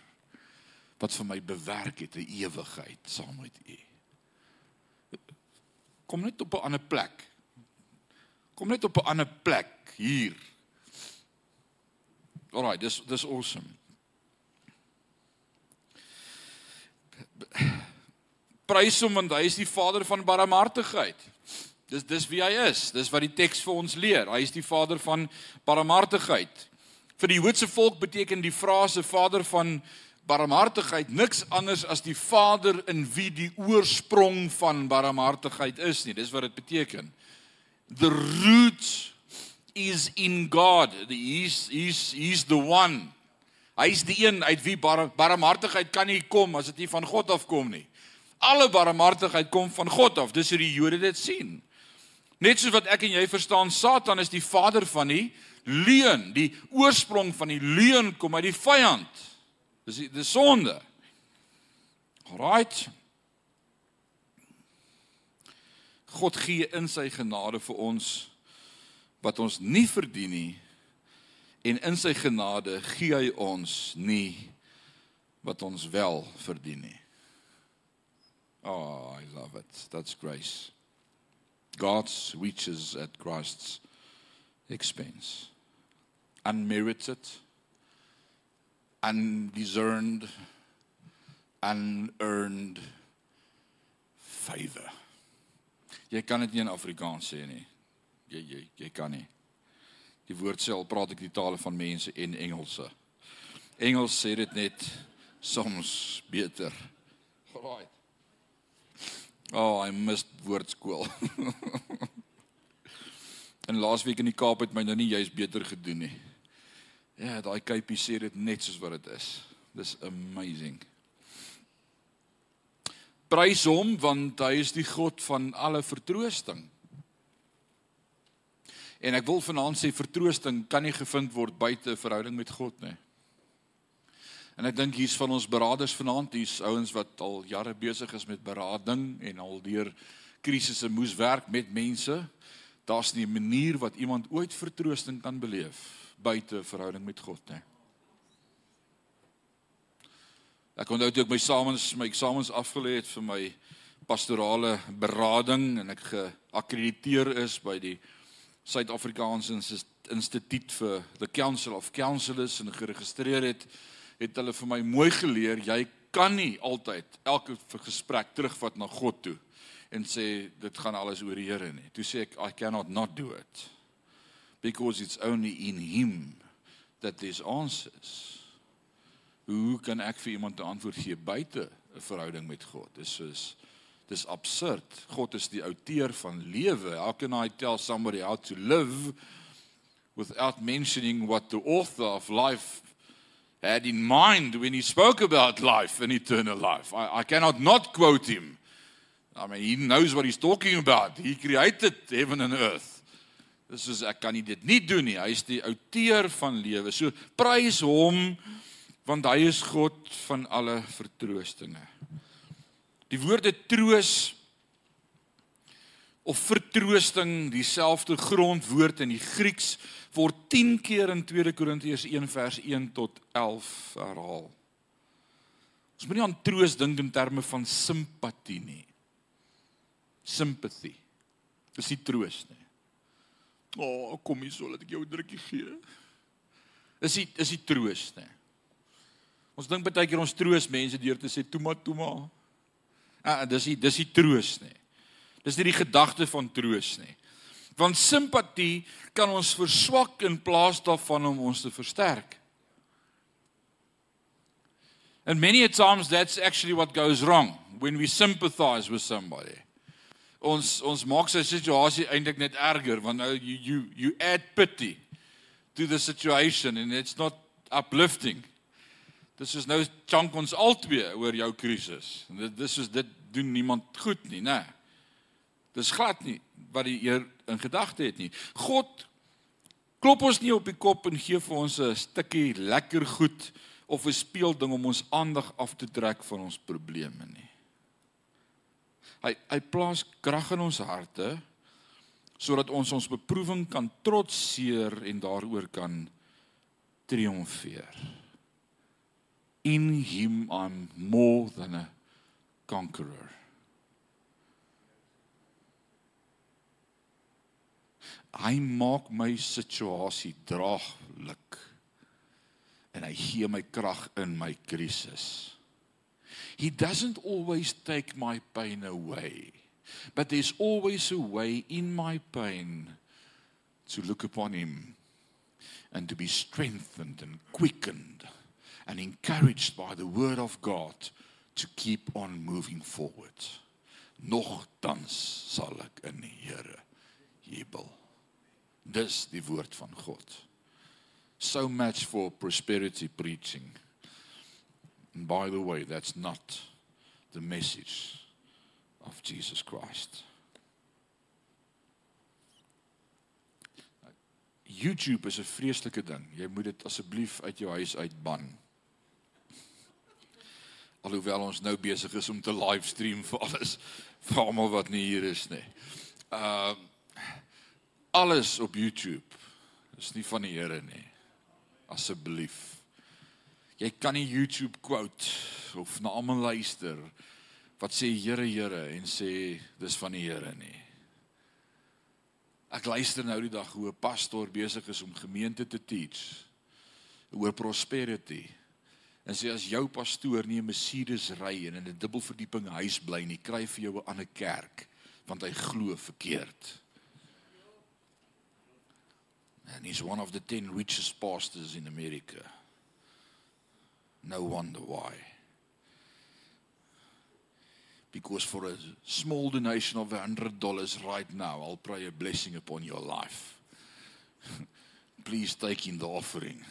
Wat vir my bewerk het 'n ewigheid saam met U. Kom net op 'n ander plek. Kom net op 'n ander plek hier. Alraai, dis dis awesome. prys hom want hy is die vader van barmhartigheid. Dis dis wie hy is. Dis wat die teks vir ons leer. Hy is die vader van barmhartigheid. Vir die Joodse volk beteken die frase vader van barmhartigheid niks anders as die vader in wie die oorsprong van barmhartigheid is nie. Dis wat dit beteken. The root is in God. He's he's he's the one. Hy's die een uit wie bar, barmhartigheid kan nie kom as dit nie van God afkom nie. Alle barmhartigheid kom van God af. Dis hoe die Jode dit sien. Net soos wat ek en jy verstaan, Satan is die vader van die leuen. Die oorsprong van die leuen kom uit die vyand. Dis die, die sonde. Right. God gee in sy genade vir ons wat ons nie verdien nie en in sy genade gee hy ons nie wat ons wel verdien nie. Oh, I love it. That's grace. God's riches at Christ's expense. Unmerited, undeserved, unearned favor. Jy kan dit nie in Afrikaans sê nie. Jy jy jy kan nie. Die woord sê al praat ek die tale van mense en Engelse. Engels sê dit net soms beter. Right. Oh, I missed woordskool. en laasweek in die Kaap het my nou nie juist beter gedoen nie. Ja, daai kypie sê dit net soos wat dit is. Dis amazing. Prys hom want hy is die God van alle vertroosting. En ek wil vanaand sê vertroosting kan nie gevind word buite 'n verhouding met God nie. En ek dink hier's van ons beraders vanaand, hier's ouens wat al jare besig is met berading en al deur krisisse moes werk met mense. Daar's nie 'n manier wat iemand ooit vertroosting kan beleef buite 'n verhouding met God nie. Ek onthou toe ek my samens my eksamens afgelê het vir my pastorale berading en ek geakkrediteer is by die Suid-Afrikaanse instituut vir the Council of Councillors en geregistreer het, het hulle vir my mooi geleer jy kan nie altyd elke gesprek terugvat na God toe en sê dit gaan alles oor die Here nie. Toe sê ek I cannot not do it because it's only in him that there's answers. Hoe kan ek vir iemand 'n antwoord gee buite 'n verhouding met God? Dis soos dis absurd. God is die outeur van lewe. How can I tell somebody how to live without mentioning what the author of life had in mind when he spoke about life and eternal life? I, I cannot not quote him. I mean, he knows what he's talking about. He created heaven and earth. Dis is ek kan nie dit nie doen nie. Hy is die outeur van lewe. So prys hom want hy is God van alle vertroostinge. Die woorde troos of vertroosting, dieselfde grondwoord in die Grieks word 10 keer in 2 Korintiërs 1 vers 1 tot 11 herhaal. Ons moenie aan troos dink in terme van simpatie nie. Sympathy. Dis nie troos nie. O, oh, kom hier so dat ek jou 'n drukkie gee. Is dit is dit troos nê? Ons dink baie keer ons troos mense deur te sê toma toma. Ah, dis nie dis nie troos nê. Dis nie die gedagte van troos nê. Want simpatie kan ons verswak in plaas daarvan om ons te versterk. And many a times that's actually what goes wrong when we sympathize with somebody ons ons maak sy situasie eintlik net erger want nou you you you add pity to the situation and it's not uplifting. Dis is nou chunk ons albei oor jou krisis. Dit dis is dit doen niemand goed nie, né? Dis glad nie wat die Heer in gedagte het nie. God klop ons nie op die kop en gee vir ons 'n stukkie lekker goed of 'n speelding om ons aandag af te trek van ons probleme nie. Hy hy plaas krag in ons harte sodat ons ons beproewing kan trotseer en daaroor kan triomfeer. In him I'm more than a conqueror. Hy maak my situasie draaglik en hy gee my krag in my krisis. He doesn't always take my pain away. But there's always a way in my pain to look upon him and to be strengthened and quickened and encouraged by the word of God to keep on moving forward. Nogtans sal ek in die Here jubel. Dis die woord van God. So much for prosperity preaching. And by the way, that's not the message of Jesus Christ. YouTube is 'n vreeslike ding. Jy moet dit asseblief uit jou huis uitban. Alhoewel ons nou besig is om te livestream vir alles vir almal wat nie hier is nie. Uh alles op YouTube is nie van die Here nie. Asseblief. Jy kan nie YouTube quote of na almal luister wat sê Here Here en sê dis van die Here nie. Ek luister nou die dag hoe 'n pastoor besig is om gemeente te teach oor prosperity. En sê as jou pastoor nie 'n Mercedes ry en in 'n dubbelverdieping huis bly nie, kry vir jou 'n ander kerk want hy glo verkeerd. And he's one of the 10 richest pastors in America. No wonder why. Because for a small donation of $100 right now, I'll pray a blessing upon your life. Please take in the offering.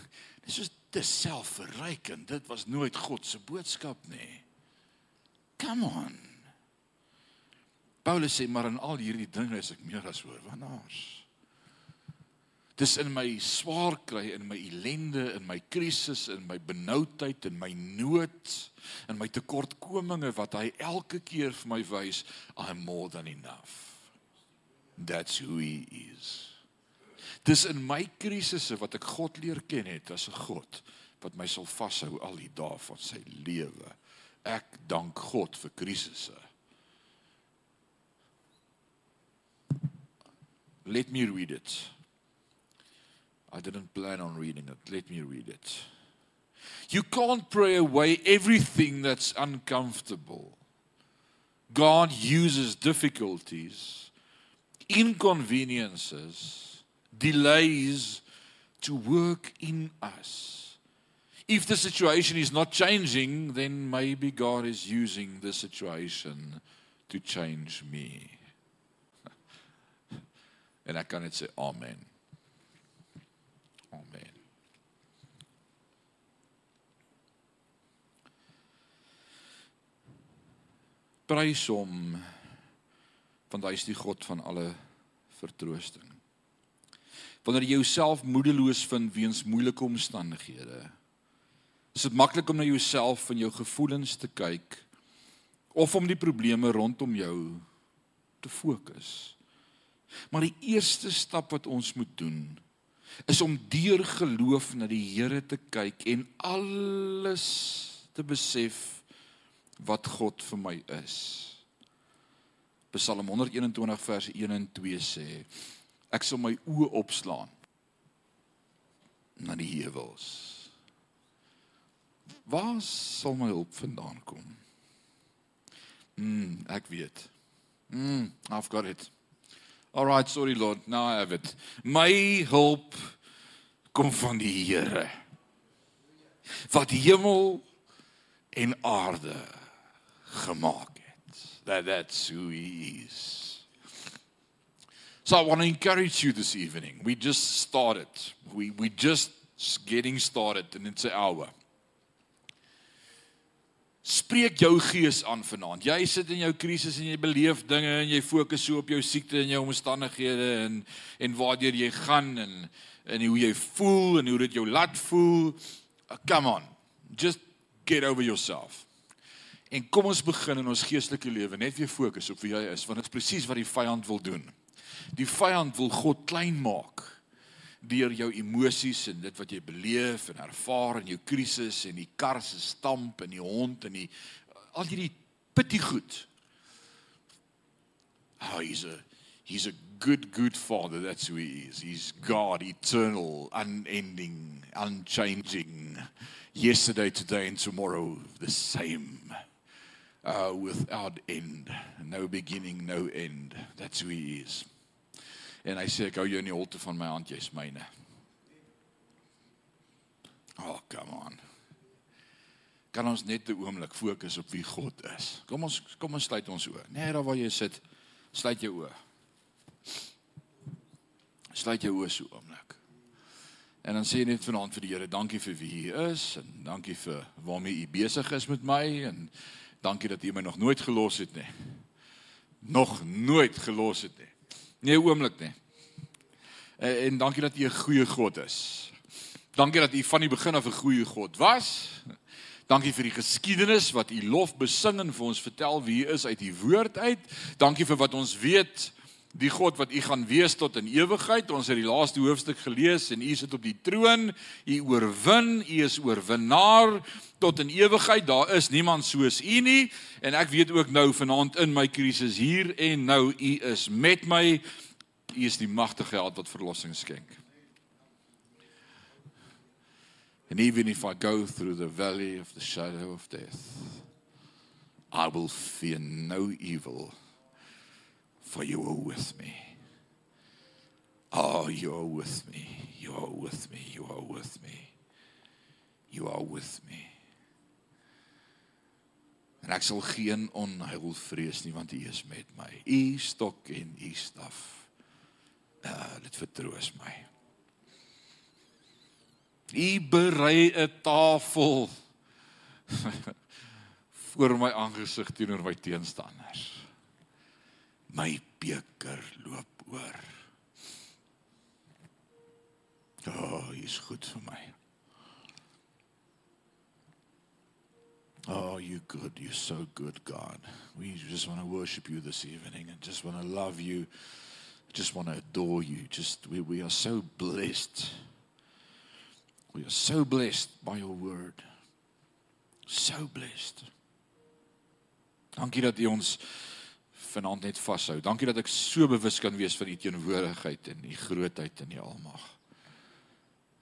Dis is dis selfverrykend. Dit was nooit God se boodskap nie. Come on. Paulus sê maar in al hierdie dinge is ek meer as oorwinnaars. Dis in my swaar kry, in my ellende, in my krisis, in my benoudheid, in my nood, in my tekortkominge wat hy elke keer vir my wys, I'm more than enough. That's who he is. Dis in my krisisse wat ek God leer ken het as 'n God wat my sal vashou al die dae van sy lewe. Ek dank God vir krisisse. Let me read it. I didn't plan on reading it. Let me read it. You can't pray away everything that's uncomfortable. God uses difficulties, inconveniences, delays to work in us. If the situation is not changing, then maybe God is using the situation to change me. en ek kan net sê amen. Amen. Prys hom want hy is die God van alle vertroosting. Wanneer jy jouself moedeloos vind weens moeilike omstandighede, is dit maklik om na jouself en jou gevoelens te kyk of om die probleme rondom jou te fokus. Maar die eerste stap wat ons moet doen is om deur geloof na die Here te kyk en alles te besef wat God vir my is. Psalm 121 vers 1 en 2 sê: Ek sal my oë opslaan na die heuwels. Waar sal my hulp vandaan kom? Mm, ek weet. Mm, I've got it. All right, sorry Lord, now I have it. My hulp kom van die Here. Wat hemel en aarde gemaak het. That that's who he is. So I want to encourage you this evening. We just started. We we just getting started and it's an hour. Spreek jou gees aan vanaand. Jy sit in jou krisis en jy beleef dinge en jy fokus so op jou siekte en jou omstandighede en en waartoe jy gaan en en hoe jy voel en hoe dit jou laat voel. Uh, come on. Just get over yourself. En kom ons begin in ons geestelike lewe net weer fokus op wie jy is want dit is presies wat die vyand wil doen. Die vyand wil God klein maak deur jou emosies en dit wat jy beleef en ervaar in jou krisis en die kar se stamp en die hond en die al hierdie pitty goed. Oh, he's a he's a good good father that's who he is. He's God, eternal, unending, unchanging. Yesterday, today and tomorrow the same. Uh without end, no beginning, no end. That's who he is. En hy sê ek hou jou in die holte van my hand, jy's myne. Oh, come on. Kan ons net 'n oomblik fokus op wie God is? Kom ons kom ons sluit ons oë. Net daar waar jy sit, sluit jou oë. Sluit jou oë so oomblik. En dan sê jy net vanaand vir die Here, dankie vir wie U is en dankie vir waarmee U besig is met my en dankie dat U my nog nooit gelos het nie. Nog nooit gelos het nie. Nee, oomblik nie. En, en dankie dat U 'n goeie God is. Dankie dat U van die begin af 'n goeie God was. Dankie vir die geskiedenis wat U lof besing en vir ons vertel wie U is uit U woord uit. Dankie vir wat ons weet die God wat U gaan wees tot in ewigheid. Ons het die laaste hoofstuk gelees en U sit op die troon. U oorwin, U is oorwinnaar tot in ewigheid. Daar is niemand soos U nie en ek weet ook nou vanaand in my krisis hier en nou U is met my. U is die magtige God wat verlossing skenk. And even if I go through the valley of the shadow of death, I will fear no evil, for you are with me. Oh, you are with me. You are with me. You are with me. You are with me. En ek sal geen onheil vrees nie want U is met my. U stok en U staf. Uh, dit vertroos my. U berei 'n tafel voor my aangesig teenoor my teenstanders. My beker loop oor. Ja, oh, hy's goed vir my. Oh, you good. You're so good, God. We just want to worship you this evening and just want to love you. Just want to adore you. Just we, we are so blessed. We are so blessed by your word. So blessed. Dankie dat U ons vanaand net vashou. Dankie dat ek so bewus kan wees van U teenwoordigheid en U grootheid en U almag.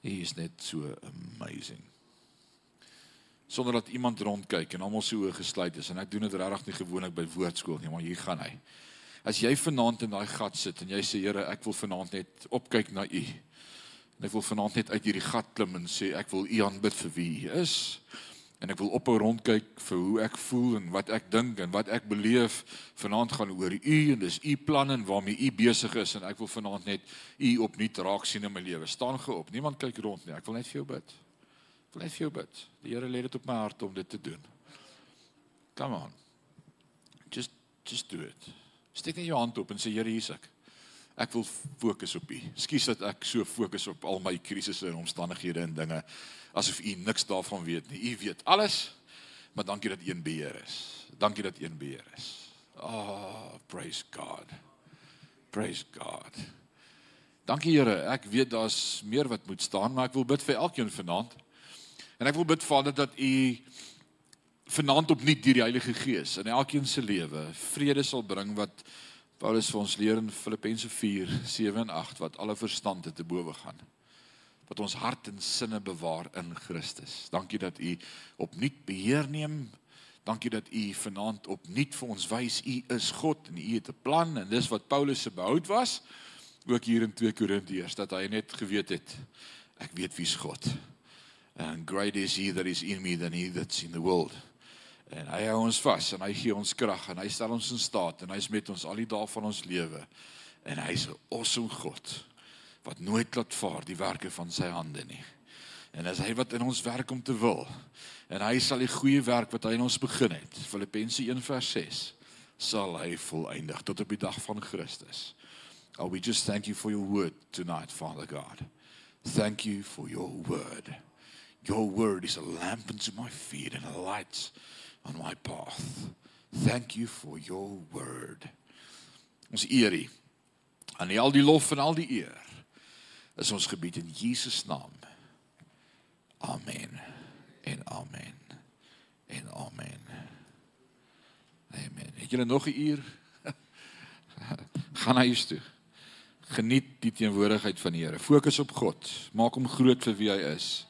Hy is net so amazing. Sonder dat iemand rondkyk en almal se oë gesluit is en ek doen dit regtig nie gewoonlik by woordskool nie, maar hier gaan hy. As jy vanaand in daai gat sit en jy sê Here, ek wil vanaand net opkyk na U. En ek wil vanaand net uit hierdie gat klim en sê ek wil U aanbid vir wie U is en ek wil ophou rondkyk vir hoe ek voel en wat ek dink en wat ek beleef vanaand gaan oor u en dis u planne en waarmee u besig is en ek wil vanaand net u opnuut raak sien in my lewe. Staan geop. Niemand kyk rond nie. Ek wil net vir jou bid. Ek wil net vir jou bid. Die Here lê dit op my hart om dit te doen. Come on. Just just do it. Steek net jou hand op en sê Here hier's ek. Ek wil fokus op U. Skus dat ek so fokus op al my krisisse en omstandighede en dinge asof U niks daarvan weet nie. U weet alles. Maar dankie dat U in beheer is. Dankie dat U in beheer is. Oh, praise God. Praise God. Dankie Here. Ek weet daar's meer wat moet staan, maar ek wil bid vir elkeen vanaand. En ek wil bid Vader dat U vanaand opnuut deur die Heilige Gees in elkeen se lewe vrede sal bring wat Paulus vir ons leer in Filippense 4:7 en 8 wat alle verstand te bowe gaan. Wat ons hart en sinne bewaar in Christus. Dankie dat u opnuut beheer neem. Dankie dat u vanaand opnuut vir ons wys u is God en u het 'n plan en dis wat Paulus se behoud was ook hier in 2 Korintiërs dat hy net geweet het ek weet wie's God. And great is he that is in me than he that's in the world. En hy hou ons vas en hy gee ons krag en hy stel ons in staat en hy's met ons al die dae van ons lewe. En hy's 'n awesome God wat nooit laat vaar die werke van sy hande nie. En as hy wat in ons werk om te wil en hy sal die goeie werk wat hy in ons begin het, Filippense 1:6, sal hy volëindig tot op die dag van Christus. Oh we just thank you for your word tonight, Father God. Thank you for your word. Your word is a lamp unto my feet and a light on my path. Thank you for your word. Ons eer U. Aan U al die lof en al die eer. Is ons gebied in Jesus naam. Amen. En amen. En amen. Amen. Het julle nog 'n uur? Gaan huis toe. Geniet die teenwoordigheid van die Here. Fokus op God. Maak hom groot vir wie hy is.